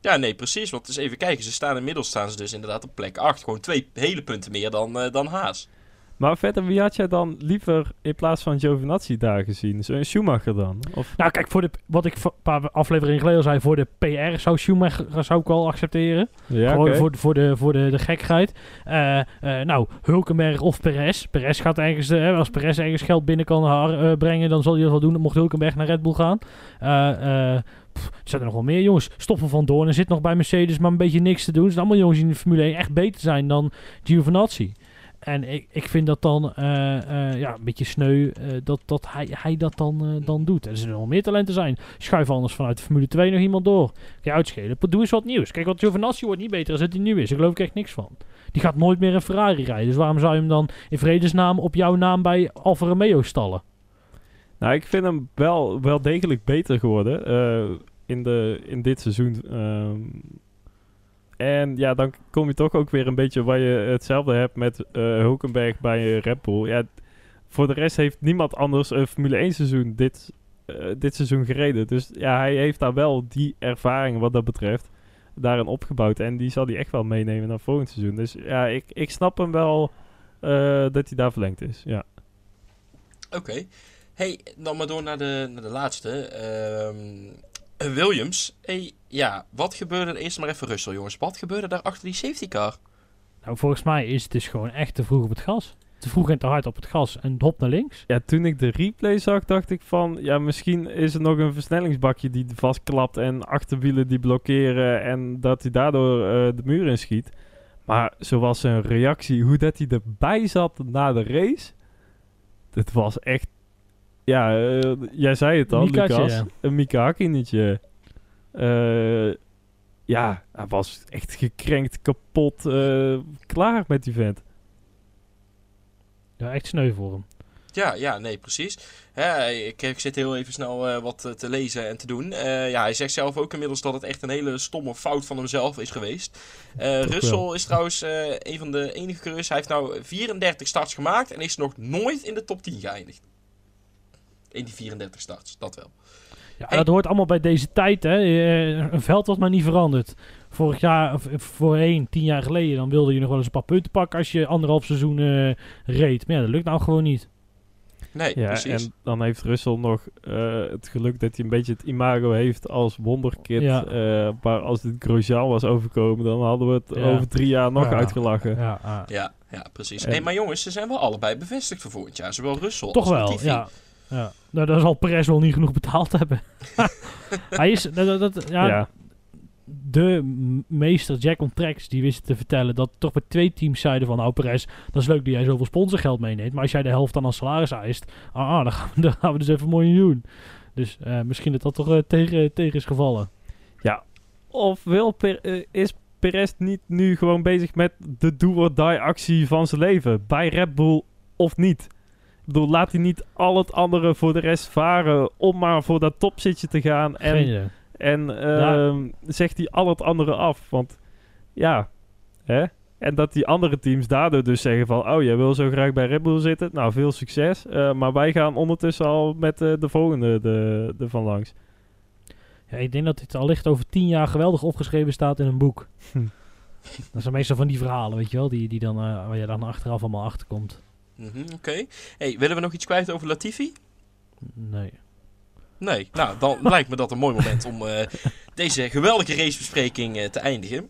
Ja, nee, precies. Want dus even kijken. Ze staan inmiddels staan ze dus inderdaad op plek 8. Gewoon twee hele punten meer dan, eh, dan Haas. Maar verder, wie had jij dan liever in plaats van Giovinazzi daar gezien? Zo'n Schumacher dan? Of, Nou, kijk, voor de, wat ik een paar afleveringen geleden zei, voor de PR zou Schumacher zou ik wel accepteren. ja, Gewoon voor, voor, de, voor de, de gekheid. Eh, eh, nou, Hulkenberg of Perez. Perez gaat ergens, eh, als Perez ergens geld binnen kan haar- brengen, dan zal hij dat wel doen. Mocht Hulkenberg naar Red Bull gaan. Pff, er zijn er nog wel meer jongens. Stoffen van Doorn zit nog bij Mercedes, maar een beetje niks te doen. Het zijn allemaal jongens die in de Formule 1 echt beter zijn dan Giovinazzi. En ik, ik vind dat dan eh, eh, ja, een beetje sneu eh, dat, dat hij, hij dat dan, dan doet. Er zullen nog meer talenten zijn. Schuif anders vanuit de Formule 2 nog iemand door. Je uitschelen. Doe eens wat nieuws. Kijk, wat Giovinazzi wordt niet beter als het hij nu is. Daar geloof ik echt niks van. Die gaat nooit meer een Ferrari rijden. Dus waarom zou je hem dan in vredesnaam op jouw naam bij Alfa Romeo stallen? Nou, ik vind hem wel, wel degelijk beter geworden in, de, in dit seizoen. ehm. En ja, dan kom je toch ook weer een beetje waar je hetzelfde hebt met eh Hulkenberg bij eh, Red Bull. Ja, voor de rest heeft niemand anders een Formule 1 seizoen dit, eh, dit seizoen gereden. Dus ja, hij heeft daar wel die ervaring wat dat betreft daarin opgebouwd. En die zal hij echt wel meenemen naar volgend seizoen. Dus ja, ik, ik snap hem wel eh, dat hij daar verlengd is. Ja. Oké. Hey, dan maar door naar de, naar de laatste. Ehm, Williams. Hey, ja, wat gebeurde er eerst maar even Russell, jongens? Wat gebeurde daar achter die safety car? Nou, volgens mij is het dus gewoon echt te vroeg op het gas. Te vroeg en te hard op het gas en hop naar links. Ja, toen ik de replay zag, dacht ik van... Ja, misschien is er nog een versnellingsbakje die vastklapt... en achterwielen die blokkeren... en dat hij daardoor eh, de muur inschiet. Maar zoals zijn reactie, hoe dat hij erbij zat na de race... Het was echt... Ja, eh, jij zei het al, Mikaatje, Lucas. ja. Een Mika Hakkinetje. Eh, ja, hij was echt gekrenkt, kapot, eh, klaar met die vent. Ja, echt sneu voor hem. Ja, ja, nee, precies. Hè, ik, ik zit heel even snel eh, wat te lezen en te doen. Eh, ja, hij zegt zelf ook inmiddels dat het echt een hele stomme fout van hemzelf is geweest. Eh Toch Russell wel. is trouwens eh, een van de enige coureurs. Hij heeft nou 34 starts gemaakt en is nog nooit in de top 10 geëindigd. In die 34 starts, dat wel. Ja, Hey. dat hoort allemaal bij deze tijd. Hè. Eh, een veld was maar niet veranderd. Vorig jaar, of eh, voorheen, tien jaar geleden, dan wilde je nog wel eens een paar punten pakken als je anderhalf seizoen eh, reed. Maar ja, dat lukt nou gewoon niet. Nee, Ja, precies. en dan heeft Russell nog eh, het geluk dat hij een beetje het imago heeft als wonderkid. Ja. Eh, maar als dit Grosjean was overkomen, dan hadden we het Ja. over drie jaar nog Ja. uitgelachen. Ja. Ja, ja, precies. En- Hey, maar jongens, ze zijn wel allebei bevestigd voor volgend jaar. Zowel Russell Toch als wel, Latifi. ja. Ja. Nou, daar zal Perez wel niet genoeg betaald hebben. Hij is, dat, dat, dat- ja, Ja. de meester Jack on Tracks, die wist te vertellen dat toch bij twee teams zeiden van, nou Perez, dat is leuk dat jij zoveel sponsorgeld meeneemt, maar als jij de helft dan als salaris eist, ah, ah, dan, gaan we, dan gaan we dus even mooi doen. Dus eh, misschien dat dat toch eh, tegen, tegen is gevallen. Of wil Per- eh, is Perez niet nu gewoon bezig met de do-or-die actie van zijn leven? Bij Red Bull of niet? Bedoel, laat hij niet al het andere voor de rest varen om maar voor dat topzitje te gaan. En, en ehm, zegt hij al het andere af. Want ja, hè? En dat die andere teams daardoor dus zeggen van... Oh, jij wil zo graag bij Red Bull zitten? Nou, veel succes. Eh, maar wij gaan ondertussen al met eh, de volgende de, de van langs. Ja, ik denk dat dit allicht over tien jaar geweldig opgeschreven staat in een boek. Hm. Dat zijn meestal van die verhalen, weet je wel, die, die dan, eh, waar je dan achteraf allemaal achterkomt. Mhm, Oké. Hey, willen we nog iets kwijt over Latifi? Nee. Nee, nou dan lijkt me dat een mooi moment om eh, deze geweldige racebespreking eh, te eindigen.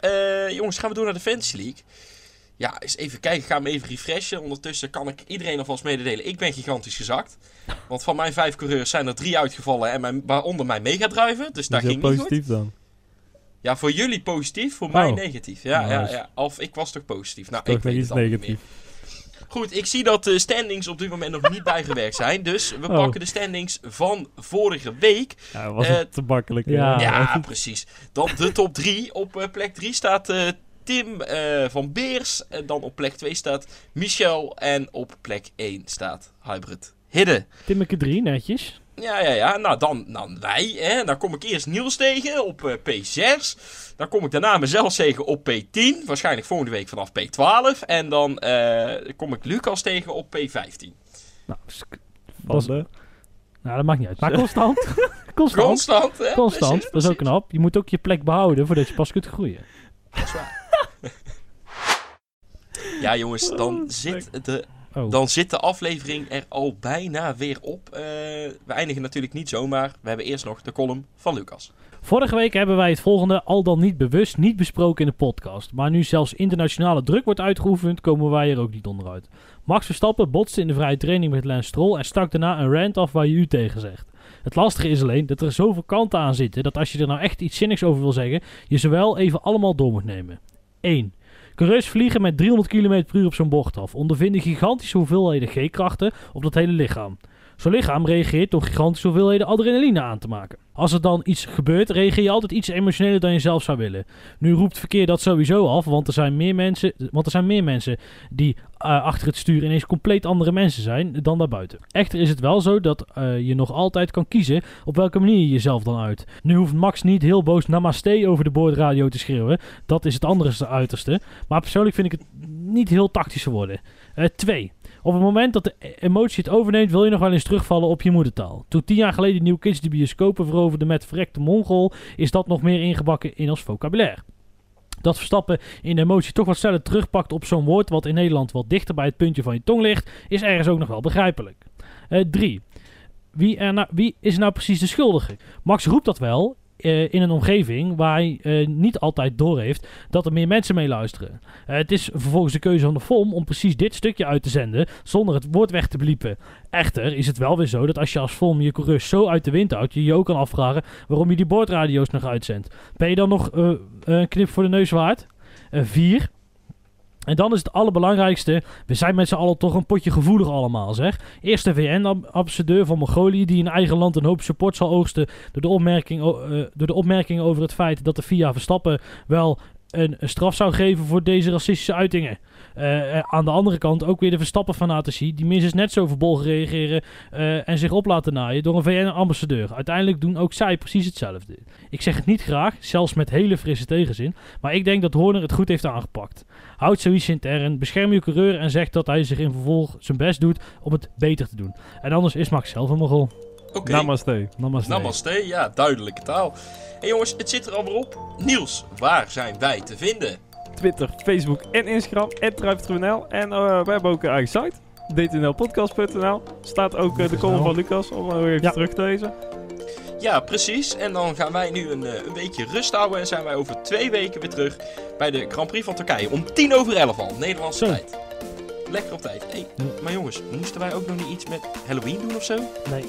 Eh, jongens, gaan we door naar de Fantasy League. Ja, eens even kijken, ik ga hem even refreshen. Ondertussen kan ik iedereen alvast mededelen. Ik ben gigantisch gezakt. Want van mijn vijf coureurs zijn er drie uitgevallen. En mijn, waaronder mijn megadriver. Dus is ging niet goed. dan. Ja, voor jullie positief, voor mij Oh. negatief. Ja, ja, ja. Of ik was toch positief? Nou, ik weet het niet meer. Goed, ik zie dat de standings op dit moment nog niet bijgewerkt zijn. Dus we Oh. pakken de standings van vorige week. Ja, was Eh, het te makkelijk. ja. hè? Ja, precies. Dan de top 3. Op eh, plek 3 staat eh, Tim eh, van Beers. En dan op plek 2 staat Michel. En op plek 1 staat Hybrid Hidden. Timmeke 3, netjes. Ja, ja, ja. Nou, dan, dan wij. Hè. Dan kom ik eerst Niels tegen op eh, P6. Dan kom ik daarna mezelf tegen op P10. Waarschijnlijk volgende week vanaf P12. En dan eh, kom ik Lucas tegen op P15. Nou, was- de- nou, dat maakt niet uit. Maar constant. constant. Constant, hè? Constant, Precies, dat is ook knap. Je moet ook je plek behouden voordat je pas kunt groeien. Dat is waar. Ja, jongens, dan Oh, zit, de, Oh. dan zit de aflevering er al bijna weer op. Eh, we eindigen natuurlijk niet zomaar. We hebben eerst nog de column van Lucas. Vorige week hebben wij het volgende al dan niet bewust niet besproken in de podcast. Maar nu zelfs internationale druk wordt uitgeoefend, komen wij er ook niet onderuit. Max Verstappen botste in de vrije training met Lance Stroll en stak daarna een rant af waar je u tegen zegt. Het lastige is alleen dat er zoveel kanten aan zitten dat als je er nou echt iets zinnigs over wil zeggen, je ze wel even allemaal door moet nemen. 1. Coureurs vliegen met 300 km per uur op zo'n bocht af, ondervinden gigantische hoeveelheden G-krachten op dat hele lichaam. Zo'n lichaam reageert door gigantische hoeveelheden adrenaline aan te maken. Als er dan iets gebeurt, reageer je altijd iets emotioneler dan je zelf zou willen. Nu roept verkeer dat sowieso af, want er zijn meer mensen, want er zijn meer mensen die eh, achter het stuur ineens compleet andere mensen zijn dan daarbuiten. Echter is het wel zo dat eh, je nog altijd kan kiezen op welke manier je jezelf dan uit. Nu hoeft Max niet heel boos namaste over de boordradio te schreeuwen. Dat is het andere uiterste. Maar persoonlijk vind ik het niet heel tactisch geworden. 2. Op het moment dat de e- emotie het overneemt, wil je nog wel eens terugvallen op je moedertaal. Toen tien jaar geleden Nieuw Kids de bioscopen veroverde met verrekte Mongol, is dat nog meer ingebakken in ons vocabulaire. Dat Verstappen in de emotie toch wat sneller terugpakt op zo'n woord wat in Nederland wat dichter bij het puntje van je tong ligt, is ergens ook nog wel begrijpelijk. 3. wie, er nou- wie is nou precies de schuldige? Max roept dat wel eh, in een omgeving waar hij eh, niet altijd doorheeft dat er meer mensen mee luisteren. Eh, het is vervolgens de keuze van de FOM om precies dit stukje uit te zenden zonder het woord weg te bliepen. Echter is het wel weer zo dat als je als FOM je coureurs zo uit de wind houdt, je je ook kan afvragen waarom je die boordradio's nog uitzendt. Ben je dan nog een knip voor de neus waard? 4. En dan is het allerbelangrijkste, we zijn met z'n allen toch een potje gevoelig allemaal, zeg. Eerst de VN-ambassadeur van Mongolië, die in eigen land een hoop support zal oogsten door de, opmerking, eh, door de over het feit dat de FIA Verstappen wel een, straf zou geven voor deze racistische uitingen. Eh, eh, aan de andere kant ook weer de Verstappen-fanatici, die minstens net zo verbolgen reageren en zich op laten naaien door een VN-ambassadeur. Uiteindelijk doen ook zij precies hetzelfde. Ik zeg het niet graag, zelfs met hele frisse tegenzin, maar ik denk dat Horner het goed heeft aangepakt. Houd zoiets intern, bescherm je coureur en zeg dat hij zich in vervolg zijn best doet om het beter te doen. En anders is Max zelf een mogol. Oké, Namaste. Namaste. namaste. Ja, duidelijke taal. En jongens, het zit er alweer op. Niels, waar zijn wij te vinden? Twitter, Facebook en Instagram. En eh, we hebben ook een eigen site. dtnlpodcast.nl. Staat ook eh, de column van Lucas om nog even Ja. terug te lezen. Ja, precies. En dan gaan wij nu een, eh, een weekje rust houden. En zijn wij over twee weken weer terug bij de Grand Prix van Turkije. Om tien over elf al, Nederlandse Zo. tijd. Lekker op tijd. Hey. Maar jongens, moesten wij ook nog niet iets met Halloween doen of zo? Nee.